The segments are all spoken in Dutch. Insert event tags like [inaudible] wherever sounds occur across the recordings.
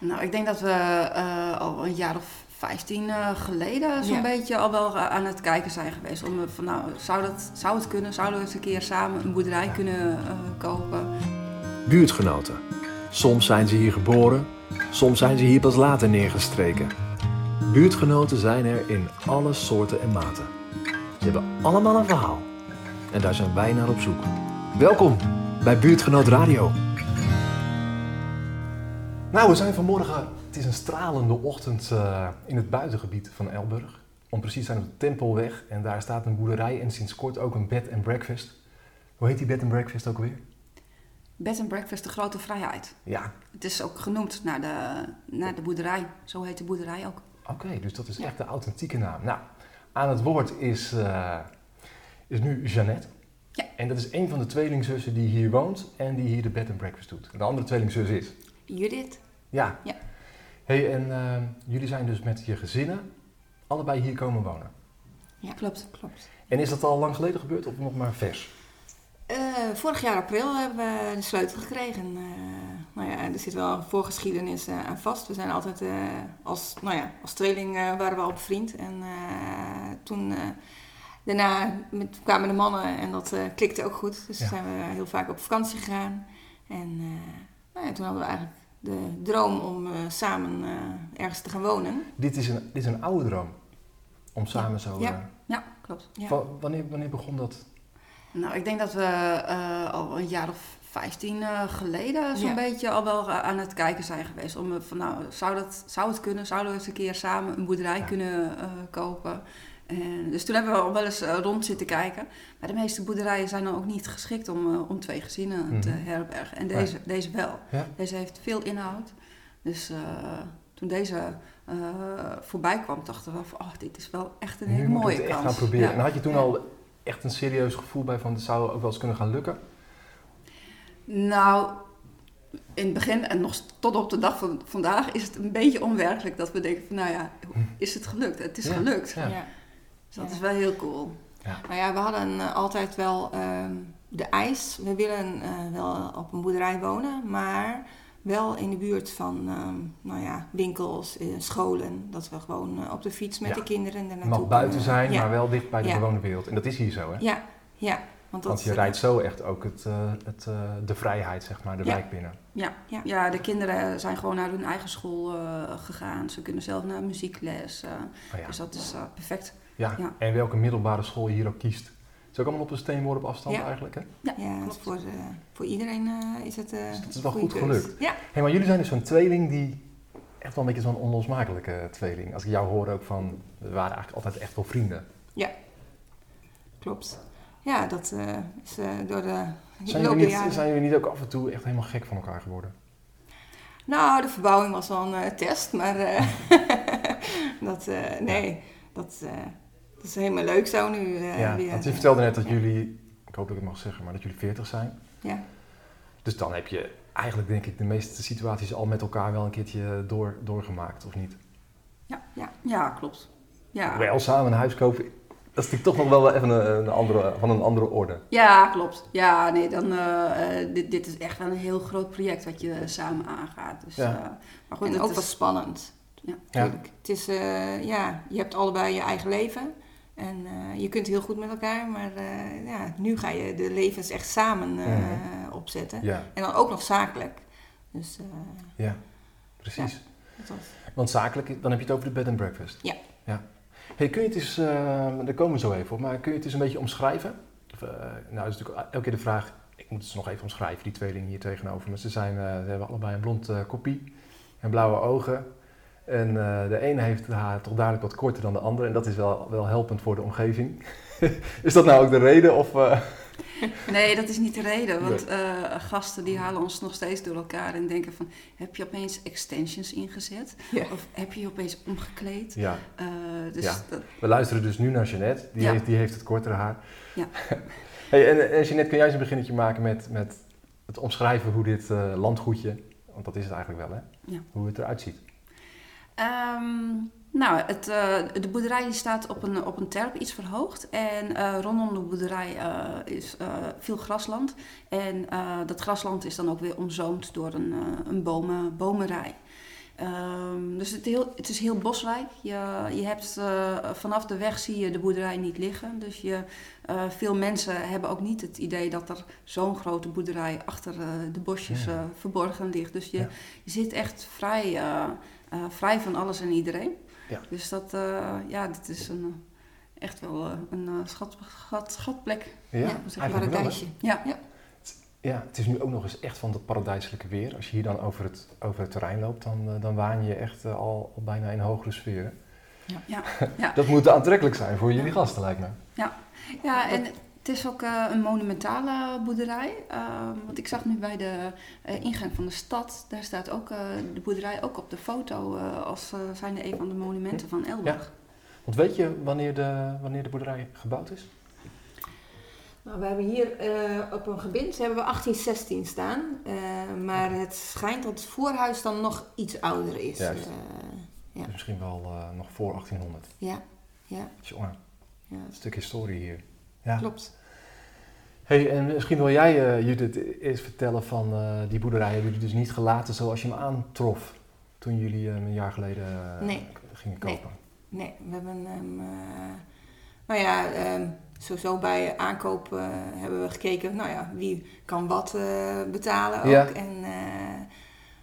Nou, ik denk dat we eh, al een jaar of 15 uh, geleden zo'n Ja. beetje al wel eh, aan het kijken zijn geweest. Om van nou, zou, dat, zou het kunnen? Zouden we eens een keer samen een boerderij kunnen eh, kopen? Buurtgenoten. Soms zijn ze hier geboren, soms zijn ze hier pas later neergestreken. Buurtgenoten zijn er in alle soorten en maten. Ze hebben allemaal een verhaal. En daar zijn wij naar op zoek. Welkom bij Buurtgenoot Radio. Nou, we zijn vanmorgen, het is een stralende ochtend eh, in het buitengebied van Elburg. Om precies zijn op de Tempelweg en daar staat een boerderij en sinds kort ook een bed and breakfast. Hoe heet die bed and breakfast ook weer? Bed and Breakfast, de grote vrijheid. Ja, Het is ook genoemd naar de, naar de boerderij. Zo heet de boerderij ook. oké, dus dat is Ja. echt de authentieke naam. Nou, aan het woord is, eh, is nu Jeannette. Ja. En dat is een van de tweelingzussen die hier woont en die hier de bed and breakfast doet. De andere tweelingzus is? Judith? Ja. Ja. hey, en eh, jullie zijn dus met je gezinnen allebei hier komen wonen. Ja, klopt. klopt. En is dat al lang geleden gebeurd of nog maar vers? Eh, vorig jaar april hebben we de sleutel gekregen. Eh, nou ja, er zit wel een voorgeschiedenis eh, aan vast. We zijn altijd als, nou ja, als tweeling waren we al bevriend. En toen, daarna met, kwamen de mannen en dat klikte ook goed. Dus Ja. toen zijn we heel vaak op vakantie gegaan. En nou ja, toen hadden we eigenlijk de droom om eh, samen eh, ergens te gaan wonen. Dit is een, dit is een oude droom. Om samen zo... Ja. eh, Ja, klopt. Ja. wa- wanneer, wanneer begon dat? Nou, ik denk dat we eh, al een jaar of 15 eh, geleden zo'n Ja. beetje al wel aan het kijken zijn geweest. Om van nou, zou, dat, zou het kunnen? Zouden we eens een keer samen een boerderij Ja. kunnen eh, kopen? En, dus toen hebben we al wel eens eh, rond zitten kijken. Maar de meeste boerderijen zijn dan ook niet geschikt om, eh, om twee gezinnen te Mhm. herbergen. En deze, deze wel. Ja. Deze heeft veel inhoud. Dus eh, toen deze eh, voorbij kwam, dachten we van, oh, dit is wel echt een nu hele mooie het echt kans. gaan proberen. Ja. En had je toen Ja. al echt een serieus gevoel bij van... het zou ook wel eens kunnen gaan lukken? Nou, in het begin en nog tot op de dag van vandaag is het een beetje onwerkelijk dat we denken van nou ja, is het gelukt? Het is Ja, gelukt. ja. Dus dat Ja. is wel heel cool. Nou ja, we hadden eh, altijd wel ehm, de eis. We willen eh, wel op een boerderij wonen, maar wel in de buurt van ehm, nou ja, winkels, eh, scholen. Dat we gewoon op de fiets met Ja. de kinderen er Het naartoe mag buiten zijn, ja. maar wel dicht bij de Ja. gewone wereld. En dat is hier zo, hè? Ja, ja. Want, dat, Want je rijdt zo echt ook het, eh, het, eh, de vrijheid, zeg maar, de Ja. wijk binnen. Ja. Ja. Ja. de kinderen zijn gewoon naar hun eigen school eh, gegaan. Ze kunnen zelf naar muziekles. eh, Oh ja. Dus dat is perfect. Ja. ja. En welke middelbare school je hier ook kiest. Het is ook allemaal op een steenworp op afstand Ja. eigenlijk, hè? Ja, Ja, klopt. voor, voor iedereen eh, is het. eh Dus dat is wel goed keus. gelukt. Ja, Hé, maar jullie zijn dus zo'n tweeling die echt wel een beetje zo'n onlosmakelijke tweeling. Als ik jou hoor ook van, we waren eigenlijk altijd echt wel vrienden. klopt. Ja, dat eh, is eh, door de Zijn jullie, niet, jaren. zijn jullie niet ook af en toe echt helemaal gek van elkaar geworden? Nou, de verbouwing was wel een test, maar eh, [laughs] [laughs] dat, eh, nee, dat, eh, dat is helemaal leuk zo nu eh, ja, weer. want je vertelde net dat jullie, ik hoop dat ik het mag zeggen, maar dat jullie 40 zijn. Ja. Dus dan heb je eigenlijk denk ik de meeste situaties al met elkaar wel een keertje door, doorgemaakt, of niet? Ja, klopt. Ja. Wel samen een huis kopen, dat is natuurlijk toch nog wel even een, een andere, van een andere orde. Ja, klopt. Ja, nee, dan, eh, eh, dit, dit is echt wel een heel groot project wat je samen aangaat. Dus, Ja. eh, maar goed, en het ook is- wel spannend. Ja. Tuurlijk. Het is, eh, ja, je hebt allebei je eigen leven. En eh, je kunt heel goed met elkaar, maar eh, ja, nu ga je de levens echt samen eh, Mhm. opzetten. Ja, En dan ook nog zakelijk. Dus ja, precies. dat was... Want zakelijk, dan heb je het over de bed and breakfast. Ja. ja. Hey, kun je het eens, daar komen we zo even op, maar kun je het eens een beetje omschrijven? Of, nou is natuurlijk elke keer de vraag, ik moet het nog even omschrijven, die tweeling hier tegenover me. Ze, zijn, ze hebben allebei een blond kopie en blauwe ogen. En eh, de ene heeft haar toch duidelijk wat korter dan de andere en dat is wel, wel helpend voor de omgeving. [laughs] is dat nou ook de reden? Of, eh, [laughs] Nee, dat is niet de reden. Want eh, gasten die halen ons nog steeds door elkaar en denken van... Heb je opeens extensions ingezet? Ja. Of heb je je opeens omgekleed? ja, Eh, dus Ja. dat, we luisteren dus nu naar Jeannette, die, Ja. heeft, die heeft het kortere haar. Ja. [laughs] hey, en, en Jeannette, kun jij eens een beginnetje maken met, met het omschrijven hoe dit eh, landgoedje, want dat is het eigenlijk wel hè, Ja. hoe het eruit ziet? Ehm, nou, het, eh, de boerderij die staat op een, op een terp, iets verhoogd. En eh, rondom de boerderij eh, is veel grasland. En dat grasland is dan ook weer omzoomd door een, een bomen, bomenrij. Ehm, dus het, heel, het is heel bosrijk. Je, je hebt, vanaf de weg zie je de boerderij niet liggen. Dus je, veel mensen hebben ook niet het idee dat er zo'n grote boerderij achter de bosjes Ja. verborgen ligt. Dus je, Ja. je zit echt vrij, eh, vrij van alles en iedereen. Ja. Dus dat, eh, ja, dit is een, eh, echt wel een schat, schat, schatplek. Ja, Ja, wel, hè? paradijsje. Ja. Ja, het is nu ook nog eens echt van het paradijselijke weer. Als je hier dan over het, over het terrein loopt, dan, dan waan je echt al, al bijna in hogere sferen. Ja. Ja. [laughs] Dat moet aantrekkelijk zijn voor jullie gasten, lijkt me. Ja, en het is ook eh, een monumentale boerderij. Ehm, want ik zag nu bij de eh, ingang van de stad, daar staat ook eh, de boerderij ook op de foto eh, als zijnde een van de monumenten van Elburg. Want weet je wanneer de, wanneer de boerderij gebouwd is? Nou, we hebben hier eh, op een gebind hebben we 1816 staan. eh, maar het schijnt dat het voorhuis dan nog iets ouder is. Juist. Eh, Ja. Dus misschien wel eh, nog voor 1800. ja, ja, Jongen, ja, een stuk historie hier. Ja. klopt. Hey, en misschien wil jij, eh, Judith, eerst vertellen van eh, die boerderij hebben jullie dus niet gelaten zoals je hem aantrof toen jullie hem een jaar geleden eh, Nee. gingen Nee. kopen. Nee, we hebben hem. eh, nou ja, ehm, sowieso bij aankoop hebben we gekeken, nou ja, wie kan wat betalen ook. Ja. En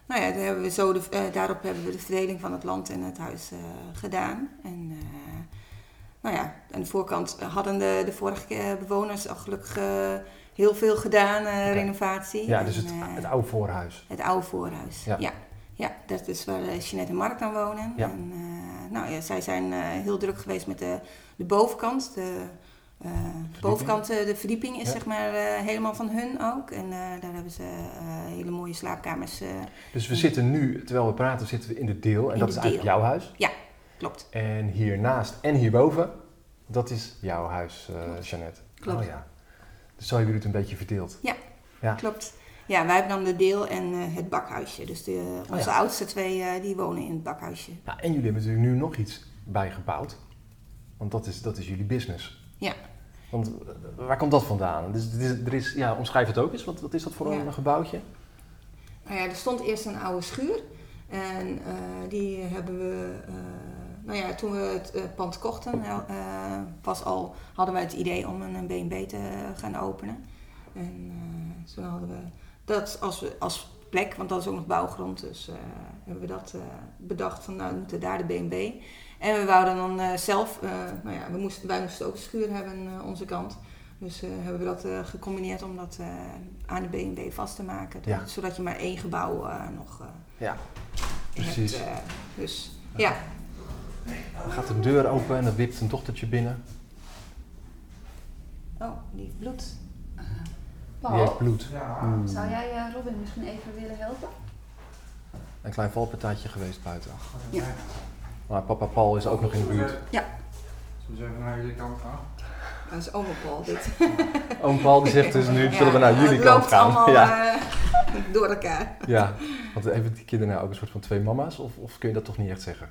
nou ja, daar hebben we zo de, daarop hebben we de verdeling van het land en het huis gedaan. En nou ja, aan de voorkant hadden de, de vorige bewoners al gelukkig eh, heel veel gedaan, eh, renovatie. Ja, dus het, eh, het oude voorhuis. het oude voorhuis. Ja. Ja. ja. dat is waar Jeanette en Mark aan wonen. Ja. En, nou ja, zij zijn heel druk geweest met de, de bovenkant. De, de bovenkant, de verdieping is Ja. zeg maar helemaal van hun ook. En daar hebben ze hele mooie slaapkamers. Dus we zitten nu, terwijl we praten, zitten we in de deel. En In dat de is eigenlijk deel. jouw huis. Klopt. En hiernaast en hierboven, dat is jouw huis, eh Jeannette. Klopt. Oh ja. Dus zo hebben jullie het een beetje verdeeld. Ja. Klopt. Ja, wij hebben dan de deel en eh, het bakhuisje. Dus de, Oh onze ja. oudste twee eh, die wonen in het bakhuisje. Ja, en jullie hebben natuurlijk nu nog iets bijgebouwd. Want dat is, dat is jullie business. Ja. Want waar komt dat vandaan? Dus, er is, er is, ja, omschrijf het ook eens. Wat, wat is dat voor Ja. een gebouwtje? Nou ja, er stond eerst een oude schuur. En die hebben we, nou ja, toen we het eh, pand kochten, eh, was al, hadden wij het idee om een B&B te gaan openen. En eh, toen hadden we dat als, we, als plek, want dat is ook nog bouwgrond, dus hebben we dat bedacht van nou, we moeten daar de B&B. En we wouden dan zelf, nou ja, we moesten, wij moesten ook een schuur hebben aan onze kant. Dus hebben we dat gecombineerd om dat aan de B&B vast te maken. Ja. Zodat je maar één gebouw nog Ja, precies. hebt. dus ja, Dan gaat de deur open en dan wipt een dochtertje binnen. oh, lief bloed. Die heeft bloed. Oeh. zou jij eh, Robin misschien even willen helpen? Een klein valpartijtje geweest buiten. Ja. Maar papa Paul is ook nog in de buurt. Zullen we even naar jullie kant gaan? Dat is oma Paul dit. [laughs] Oom Paul die zegt dus nu, Ja, zullen we naar jullie kant loopt gaan? allemaal ja. eh, [laughs] door elkaar. ja, want hebben die kinderen nou ook een soort van twee mama's? Of, of kun je dat toch niet echt zeggen?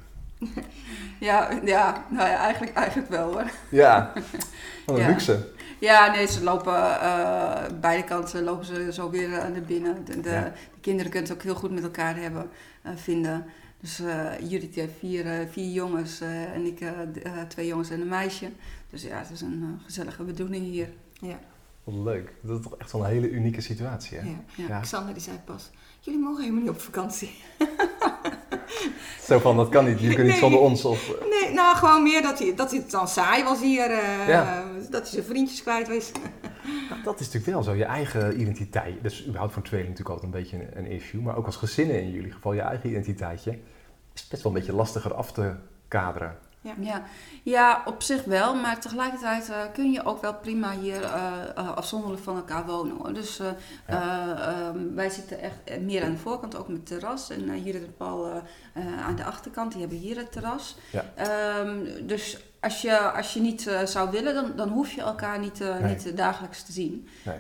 Ja, ja, nou ja, eigenlijk, eigenlijk wel hoor. Ja, [laughs] wat een Ja. luxe. Ja, nee, ze lopen eh, beide kanten lopen ze zo weer eh, naar binnen. De, de, Ja. de kinderen kunnen het ook heel goed met elkaar hebben, eh, vinden. Dus eh Judith heeft vier, vier jongens eh, en ik twee jongens en een meisje. Dus ja, het is een gezellige bedoeling hier. Ja, Wat leuk. Dat is toch echt wel een hele unieke situatie, hè? ja. Ja. Xander die zei pas, jullie mogen helemaal niet op vakantie. [laughs] Zo van, dat kan niet. Je kunt niet zonder ons. Of, Nee, nou gewoon meer dat hij, dat hij het dan saai was hier. eh, Ja. Dat hij zijn vriendjes kwijt was. [laughs] Nou, dat is natuurlijk wel zo, je eigen identiteit. Dat is überhaupt voor een tweeling natuurlijk altijd een beetje een, een issue. Maar ook als gezinnen in jullie geval, je eigen identiteitje, is best wel een beetje lastiger af te kaderen. Ja, ja op zich wel, maar tegelijkertijd eh, kun je ook wel prima hier eh, eh, afzonderlijk van elkaar wonen. Hoor. Dus eh, eh, ehm, wij zitten echt meer aan de voorkant, ook met terras. En Judith en Paul aan de achterkant, die hebben hier het terras. Ja. Ehm, dus als je, als je niet zou willen, dan, dan hoef je elkaar niet, Nee. niet dagelijks te zien. Nee.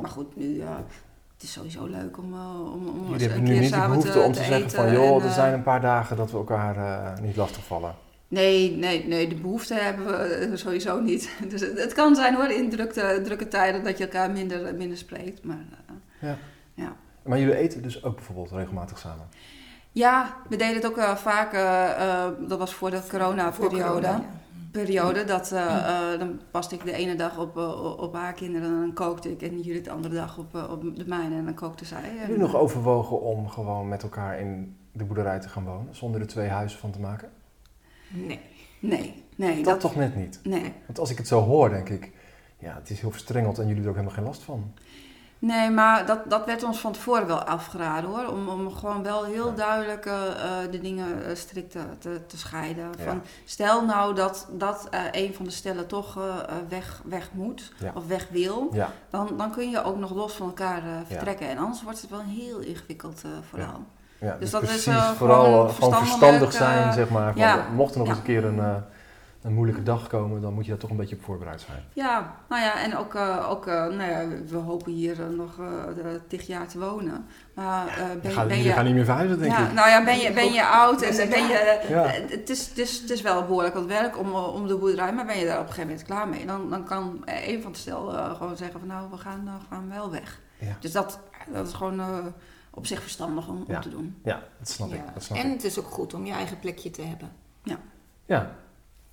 Maar goed, nu... het is sowieso leuk om, om, om eens Jullie een hebben nu keer niet de samen behoefte te, om te, zeggen van, joh, en, er zijn een paar dagen dat we elkaar niet lastigvallen. Nee, nee, nee, de behoefte hebben we eh, sowieso niet. [laughs] Dus het, het kan zijn hoor, in drukte, drukke tijden dat je elkaar minder, minder spreekt. Maar eh, Maar jullie eten dus ook bijvoorbeeld regelmatig samen. Ja, we deden het ook eh, vaak, dat was voor de corona-periode. corona, ja. periode. Dat, dan paste ik de ene dag op, op haar kinderen en dan kookte ik. En Judith de andere dag op, op de mijne en dan kookte zij. Hebben En, jullie nog overwogen om gewoon met elkaar in de boerderij te gaan wonen, zonder er twee huizen van te maken? Nee. Nee, nee. Dat, Dat, toch net niet. Nee. Want als ik het zo hoor, denk ik, ja, het is heel verstrengeld en jullie hebben er ook helemaal geen last van. Nee, maar dat, dat werd ons van tevoren wel afgeraden hoor. Om, om gewoon wel heel Ja. duidelijk eh, eh, de dingen eh, strikt te, te, te scheiden. Ja. Van, stel nou dat, dat eh, een van de stellen toch weg, weg moet Ja. of weg wil. Ja, Dan, dan kun je ook nog los van elkaar eh, vertrekken. En anders wordt het wel heel ingewikkeld eh vooral. Ja Dus dus, dat is, eh, vooral gewoon eh, gewoon verstandig zijn, eh, zeg maar. Van, ja. Mocht er nog Ja. eens een keer een, eh, een moeilijke dag komen, dan moet je daar toch een beetje op voorbereid zijn. Ja, nou ja, en ook, eh, ook eh, nou ja, we hopen hier nog eh tig jaar te wonen. Maar eh, Je ben, gaat, ben je... gaan niet meer verhuizen, denk ja, ik. nou ja, ben je, ben je oud en ben je... Het, is, het, is, het is wel behoorlijk wat werk om, om de boerderij, maar ben je daar op een gegeven moment klaar mee. Dan, dan kan een van de stel eh, gewoon zeggen van nou, we gaan, gaan wel weg. Ja. Dus dat, dat is gewoon eh, op zich verstandig om, om Ja. te doen. Ja, dat snap ik. Ja. Dat snap En ik. het is ook goed om je eigen plekje te hebben. Ja,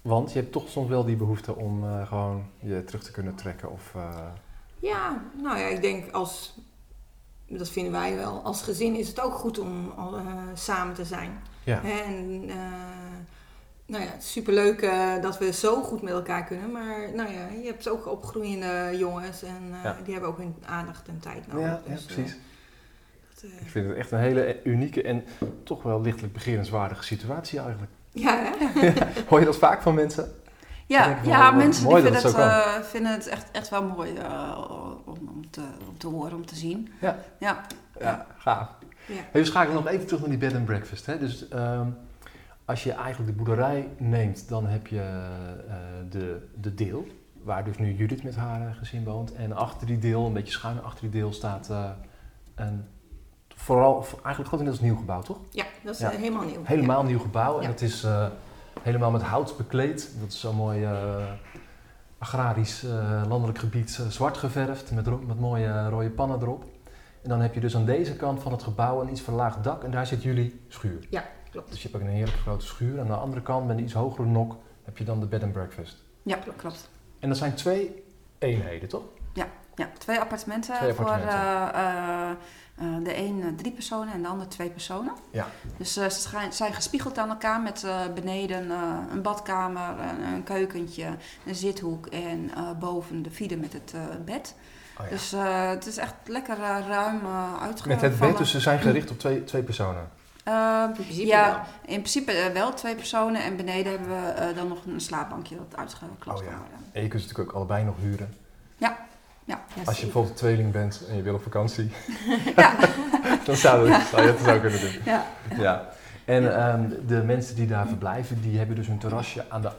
want je hebt toch soms wel die behoefte om eh, gewoon je terug te kunnen trekken. Of, eh, Ja, nou ja, ik denk als, dat vinden wij wel, als gezin is het ook goed om eh, samen te zijn. ja. En eh, nou ja, het is superleuk eh, dat we zo goed met elkaar kunnen. Maar nou ja, je hebt ook opgroeiende jongens en eh, Ja. die hebben ook hun aandacht en tijd nodig. ja, ja, Dus, precies. Eh, Ik vind het echt een hele unieke en toch wel lichtelijk begerenswaardige situatie eigenlijk. ja, hè? [laughs] Hoor je dat vaak van mensen? Ik Ja, van, ja mensen die vinden, het eh, vinden het echt, echt wel mooi eh, om, om, te, om te horen, om te zien. Ja. Ja, Ja, gaaf. Ja. Hey, we schakelen nog even terug naar die bed and breakfast. Hè? Dus ehm, als je eigenlijk de boerderij neemt, dan heb je de, de deel, waar dus nu Judith met haar gezin woont. En achter die deel, een beetje schuin achter die deel, staat een vooral, eigenlijk grotendeels nieuw gebouw, toch? ja, dat is Ja. eh, helemaal nieuw. Helemaal nieuw gebouw en Ja. het is eh, helemaal met hout bekleed. Dat is zo'n mooi eh, agrarisch landelijk gebied zwart geverfd met, met mooie rode pannen erop. En dan heb je dus aan deze kant van het gebouw een iets verlaagd dak en daar zit jullie schuur. Ja, klopt. Dus je hebt ook een heerlijke grote schuur. Aan de andere kant, met een iets hogere nok, heb je dan de bed and breakfast. ja klopt. En dat zijn twee eenheden, toch? Ja, twee appartementen, Twee appartementen. voor eh, de een eh, drie personen en de ander twee personen. Ja. Dus eh, ze zijn gespiegeld aan elkaar met eh, beneden eh, een badkamer, een, een keukentje, een zithoek en eh, boven de vierde met het eh, bed. Oh, ja. Dus eh, het is echt lekker eh, ruim uh, uitgevallen. met het bed, dus ze zijn gericht op twee, twee personen. In principe Ja. wel. in principe wel twee personen en beneden hebben we eh, dan nog een slaapbankje dat uitgeklapt Oh ja. kan worden. En je kunt ze natuurlijk ook allebei nog huren. Ja, Als je bijvoorbeeld een tweeling bent en je wil op vakantie, [laughs] ja. [laughs] dan zou, je het zo kunnen doen. ja. Ja. En ehm, de mensen die daar verblijven, die hebben dus hun terrasje aan de,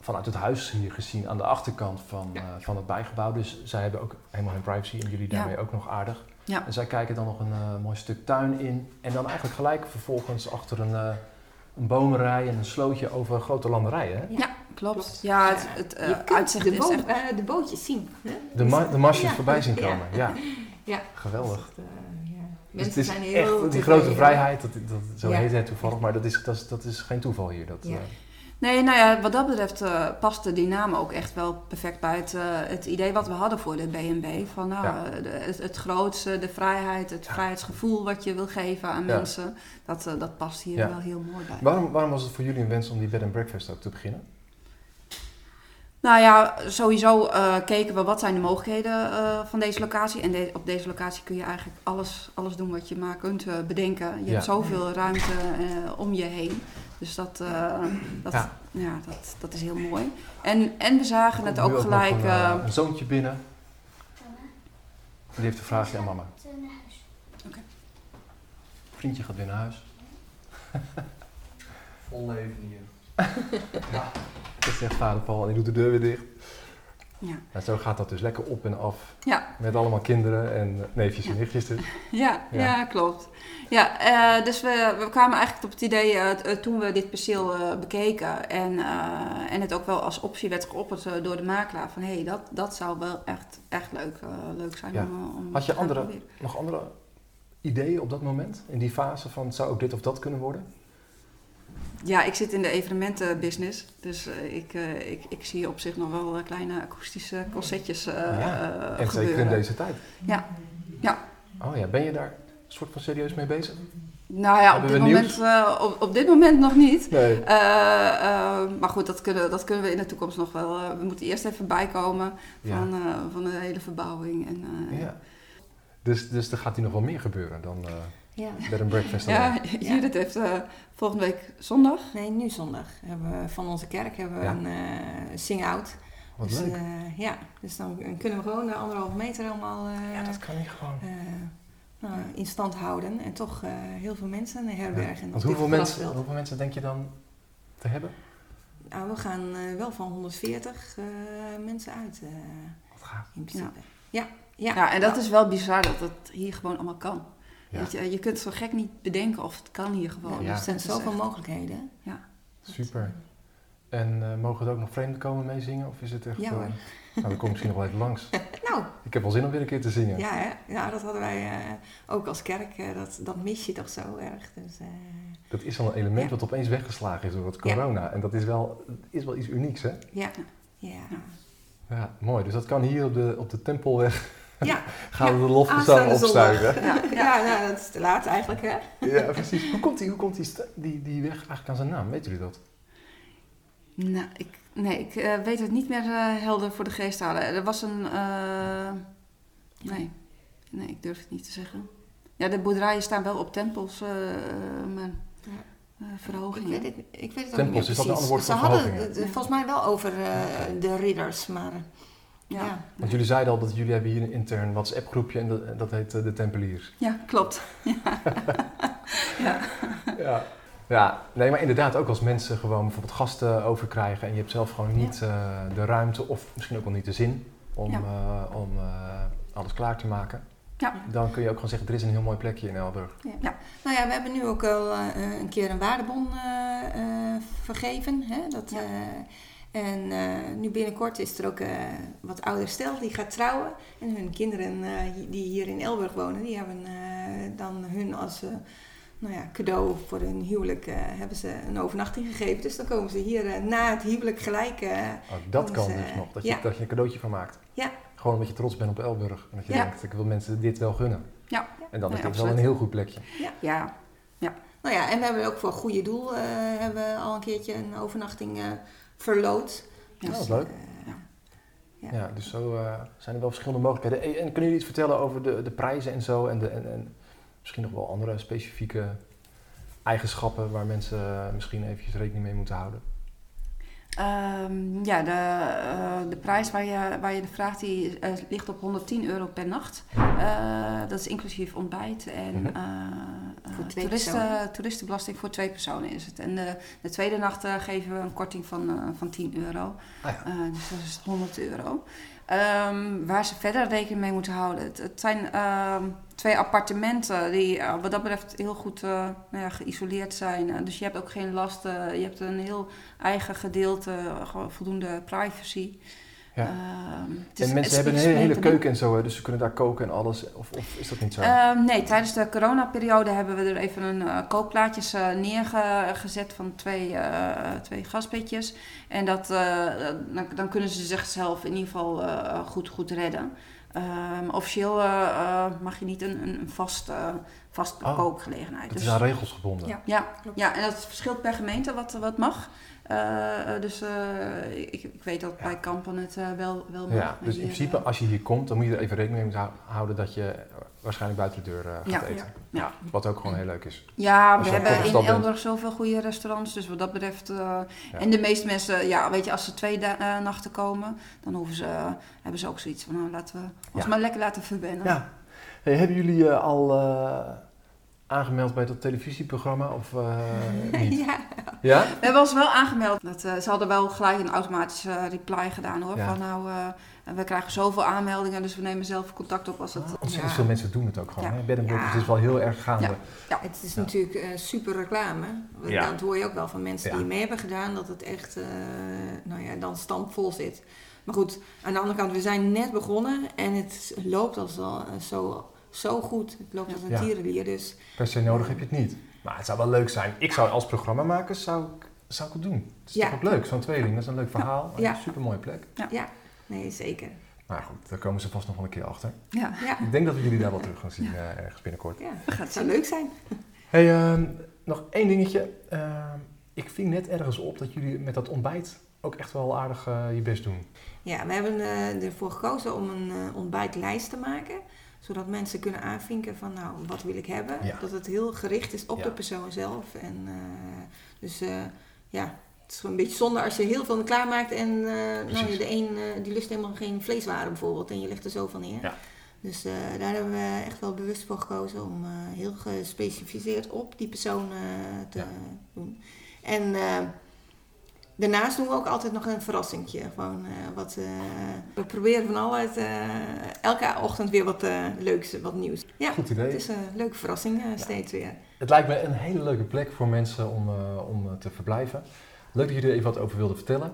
vanuit het huis hier gezien aan de achterkant van, Ja. eh, van het bijgebouw. Dus zij hebben ook helemaal hun privacy en jullie Ja. daarmee ook nog aardig. Ja. En zij kijken dan nog een eh, mooi stuk tuin in. En dan eigenlijk gelijk vervolgens achter een, eh, een bomenrij en een slootje over een grote landerij. Hè? Ja, klopt. Klopt. Ja, het, eh, je kunt uitzicht de, is boom- echt... eh, de bootjes zien. Hè? De, ma de masjes Ja. voorbij zien komen. Ja, Ja. geweldig. Dus eh, ja. Dus Mensen het is zijn heel echt die grote vrijheid, dat, dat, zo Ja. heet het toevallig, maar dat is, dat, dat is geen toeval hier. Dat, Ja. eh, Nee, nou ja, wat dat betreft eh paste die naam ook echt wel perfect bij het, eh, het idee wat we hadden voor de B&B. Van nou, Ja. eh, de- het, het grootste, de vrijheid, het Ja. vrijheidsgevoel wat je wil geven aan Ja. mensen. Dat, eh, dat past hier Ja. wel heel mooi bij. waarom, waarom was het voor jullie een wens om die bed and breakfast ook te beginnen? Nou ja, sowieso eh, keken we wat zijn de mogelijkheden eh, van deze locatie. En de- op deze locatie kun je eigenlijk alles, alles doen wat je maar kunt eh, bedenken. Je Ja. hebt zoveel ruimte eh, om je heen. Dus dat, eh, dat, Ja. ja. dat, dat is heel mooi. En, en we zagen het ook gelijk... Een, eh, eh, een zoontje binnen. Die heeft een vraagje aan mama. Oké. Vriendje gaat weer naar huis. Vol leven hier. [laughs] Dat zegt vader Paul en die doet de deur weer dicht. ja. Nou, zo gaat dat dus lekker op en af. Ja. Met allemaal kinderen en eh, neefjes en nichtjes dus. [laughs] Ja, Ja. ja. klopt. Ja, eh, dus we, we kwamen eigenlijk op het idee eh, toen we dit perceel bekeken en, en het ook wel als optie werd geopperd door de makelaar van hé, hey, dat, dat zou wel echt, echt leuk, leuk zijn Ja. om, om Had je andere- proberen. Nog andere ideeën op dat moment? In die fase van zou ook dit of dat kunnen worden? Ja, ik zit in de evenementenbusiness. Dus eh, ik, eh, ik, ik zie op zich nog wel eh, kleine akoestische concertjes eh, Ja, en zeker in deze tijd. Ja. Ja. Oh ja, ben je daar een soort van serieus mee bezig? Nou ja, op dit, moment, op, op dit moment nog niet. Nee. Maar goed, dat kunnen, dat kunnen we in de toekomst nog wel. we moeten eerst even bijkomen van, van de hele verbouwing. En, ja. Dus, dus er gaat hier nog wel meer gebeuren dan Ja. bed and breakfast. ja, Judith heeft eh, volgende week zondag. Nee, nu zondag hebben we van onze kerk hebben we Ja. een eh sing-out. Wat dus, leuk. eh, ja, dus dan kunnen we gewoon de anderhalve meter allemaal eh, ja, dat kan niet gewoon. eh, nou, in stand houden. En toch eh, heel veel mensen herbergen. Want op hoeveel mensen, hoeveel mensen denk je dan te hebben? Nou, we gaan eh, wel van 140 eh, mensen uit, eh, Wat gaaf. in principe. Ja, ja. Ja, en dat is wel bizar dat het hier gewoon allemaal kan. Ja. Weet je, je kunt zo gek niet bedenken of het kan hier gewoon. Ja. Er Dus zijn zoveel echt- mogelijkheden. Super. En eh, mogen er ook nog vreemden komen meezingen? Of is het echt... Ja eh, hoor. nou, dan kom ik misschien nog wel even langs. [laughs] Nou, Ik heb wel zin om weer een keer te zingen. ja, hè? ja, dat hadden wij eh, ook als kerk. eh, dat, dat mis je toch zo erg. Dus, eh, Dat is al een element Ja. wat opeens weggeslagen is door het Ja. corona. En dat is wel, is wel iets unieks, hè? ja, ja. Ja, mooi. Dus dat kan hier op de, op de Tempelweg. Ja. [laughs] Gaan we Ja, de lofgezang opstuigen. Ja, ja, nou, dat is te laat eigenlijk, hè? Ja, precies. Hoe komt die, hoe komt die, die, die weg eigenlijk aan zijn naam? Weet jullie dat? Nou, ik, nee, ik eh, weet het niet meer eh, helder voor de geest halen. Er was een... eh, nee. nee, ik durf het niet te zeggen. Ja, de boerderijen staan wel op tempels, eh, maar Ja. eh, Ik verhogingen. weet het, ik weet het ook Tempels, niet meer is dat een ander woord Ze voor hadden verhogingen? het volgens mij wel over eh, de ridders, maar Ja. ja. Want jullie zeiden al dat jullie hebben hier een intern WhatsApp groepje en dat, dat heet eh, de Tempeliers. Ja, klopt. [laughs] ja. Ja. Ja, nee, maar inderdaad, ook als mensen gewoon bijvoorbeeld gasten overkrijgen en je hebt zelf gewoon niet eh, de ruimte of misschien ook wel niet de zin om, Ja. eh, om eh, alles klaar te maken. Ja. Dan kun je ook gewoon zeggen, er is een heel mooi plekje in Elburg. Nou ja, we hebben nu ook al eh, een keer een waardebon eh, eh, vergeven. Hè? Dat, Ja. En eh, nu binnenkort is er ook eh, wat ouder stel die gaat trouwen. En hun kinderen eh, die hier in Elburg wonen, die hebben eh, dan hun als eh, nou ja, cadeau voor hun huwelijk hebben ze een overnachting gegeven. Dus dan komen ze hier na het huwelijk gelijk. Ook dat kan dus nog, dat je, ja. dat je een cadeautje van maakt. Ja. Gewoon omdat je trots bent op Elburg en dat je Ja. denkt, ik wil mensen dit wel gunnen. Ja. En dan is dit wel een heel goed plekje. Ja. Nou ja, en we hebben ook voor goede doel eh, hebben we al een keertje een overnachting eh, verloot. Ja, dat is leuk. eh, Ja, Ja. dus zo eh, zijn er wel verschillende mogelijkheden. En, en kunnen jullie iets vertellen over de, de prijzen en zo? En, de, en, en misschien nog wel andere specifieke eigenschappen waar mensen eh, misschien eventjes rekening mee moeten houden? Ehm, ja, de, eh, de prijs waar je, waar je de vraagt, die eh, ligt op 110 euro per nacht. Eh, dat is inclusief ontbijt en Mhm. eh, eh, Voor twee toeristen, personen. toeristenbelasting voor twee personen is het. En de, de tweede nacht geven we een korting van, eh, van 10 euro. Ah ja. Eh, dus dat is 100 euro. Ehm, waar ze verder rekening mee moeten houden. Het, het zijn ehm, twee appartementen die eh, wat dat betreft heel goed nou ja, geïsoleerd zijn. Dus je hebt ook geen last. eh, je hebt een heel eigen gedeelte, voldoende privacy. Ja. Ehm, het is- en mensen hebben een hele, keuken en zo, hè, dus ze kunnen daar koken en alles. Of, of is dat niet zo? Ehm, nee, tijdens de coronaperiode hebben we er even een eh, kookplaatjes eh, neergezet van twee, eh, twee gasbedjes. En dat, eh, dan, dan kunnen ze zichzelf in ieder geval eh, goed, goed redden. Ehm, officieel mag je niet een, een een vast, eh, vast Oh, kookgelegenheid. het Dus- is aan regels gebonden. Ja. ja, ja, en dat verschilt per gemeente wat, wat mag. Eh, eh, dus eh, ik, ik weet dat Ja. bij kampen het wel, wel mag. Ja, dus in hier, principe als je hier komt, dan moet je er even rekening mee hou- houden dat je waarschijnlijk buiten de deur gaat Ja. eten. Ja. Wat ook gewoon heel leuk is. Ja, Als we hebben in. Elburg zoveel goede restaurants. Dus wat dat betreft. eh, Ja. En de meeste mensen, ja, weet je, als ze twee nachten komen, dan hoeven ze, hebben ze ook zoiets van, nou, laten we ons Ja. maar lekker laten verwennen. Ja. Hey, hebben jullie eh, al eh, aangemeld bij dat televisieprogramma of eh, [laughs] niet? ja. Ja? We hebben ons wel aangemeld. Dat, eh, ze hadden wel gelijk een automatische reply gedaan hoor. Ja. Van nou, eh, we krijgen zoveel aanmeldingen, dus we nemen zelf contact op als het. Ontzettend Ja. veel mensen doen het ook gewoon. Ja. hè? Bed and breakfast Ja. is wel heel erg gaande. Ja. Het is Ja. natuurlijk eh, super reclame. Ja. Dat hoor je ook wel van mensen Ja. die mee hebben gedaan, dat het echt, eh, nou ja, dan stampvol zit. Maar goed, aan de andere kant, we zijn net begonnen en het loopt al zo, zo goed. Het loopt als een Ja. tierenlier, dus Per se nodig heb je het niet. Maar het zou wel leuk zijn. Ik zou als programmamaker zou, ik- zou ik het doen. Het is Ja. toch ook leuk, zo'n tweeling. Dat is een leuk verhaal. Ja. Een super mooie plek. nee, zeker. Maar goed, daar komen ze vast nog wel een keer achter. Ja, Ja, Ik denk dat we jullie daar wel terug gaan zien eh, ergens binnenkort. ja. het zou leuk zijn. Hey, ehm, nog één dingetje. Ehm, ik ving net ergens op dat jullie met dat ontbijt ook echt wel aardig eh, je best doen. Ja, we hebben eh, ervoor gekozen om een ontbijtlijst te maken. Zodat mensen kunnen aanvinken van nou, wat wil ik hebben. Ja. Dat het heel gericht is op Ja. de persoon zelf. En, eh, dus eh, ja, het is een beetje zonde als je heel veel klaarmaakt en eh, nou, de een die lust helemaal geen vleeswaren bijvoorbeeld. En je legt er zo van neer. Ja. Dus daar hebben we echt wel bewust voor gekozen om heel gespecificeerd op die persoon te doen. En daarnaast doen we ook altijd nog een verrassingje. Gewoon, eh, wat, eh, we proberen van altijd eh, elke ochtend weer wat leuks, wat nieuws. Ja, Goed idee. het is een leuke verrassing steeds weer. Het lijkt me een hele leuke plek voor mensen om, om te verblijven. Leuk dat jullie er even wat over wilden vertellen.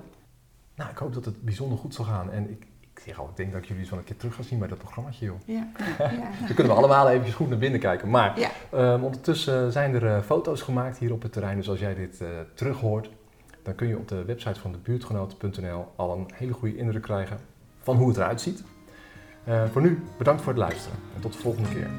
Nou, ik hoop dat het bijzonder goed zal gaan. En ik, ik zeg al, ik denk dat ik jullie eens wel een keer terug ga zien bij dat programmaatje, joh. Ja, [laughs] ja. Dan kunnen we allemaal eventjes goed naar binnen kijken. Maar Ja. ehm, ondertussen zijn er foto's gemaakt hier op het terrein. Dus als jij dit terug hoort, dan kun je op de website van de buurtgenoten.nl al een hele goede indruk krijgen van hoe het eruit ziet. Eh, voor nu, bedankt voor het luisteren en tot de volgende keer.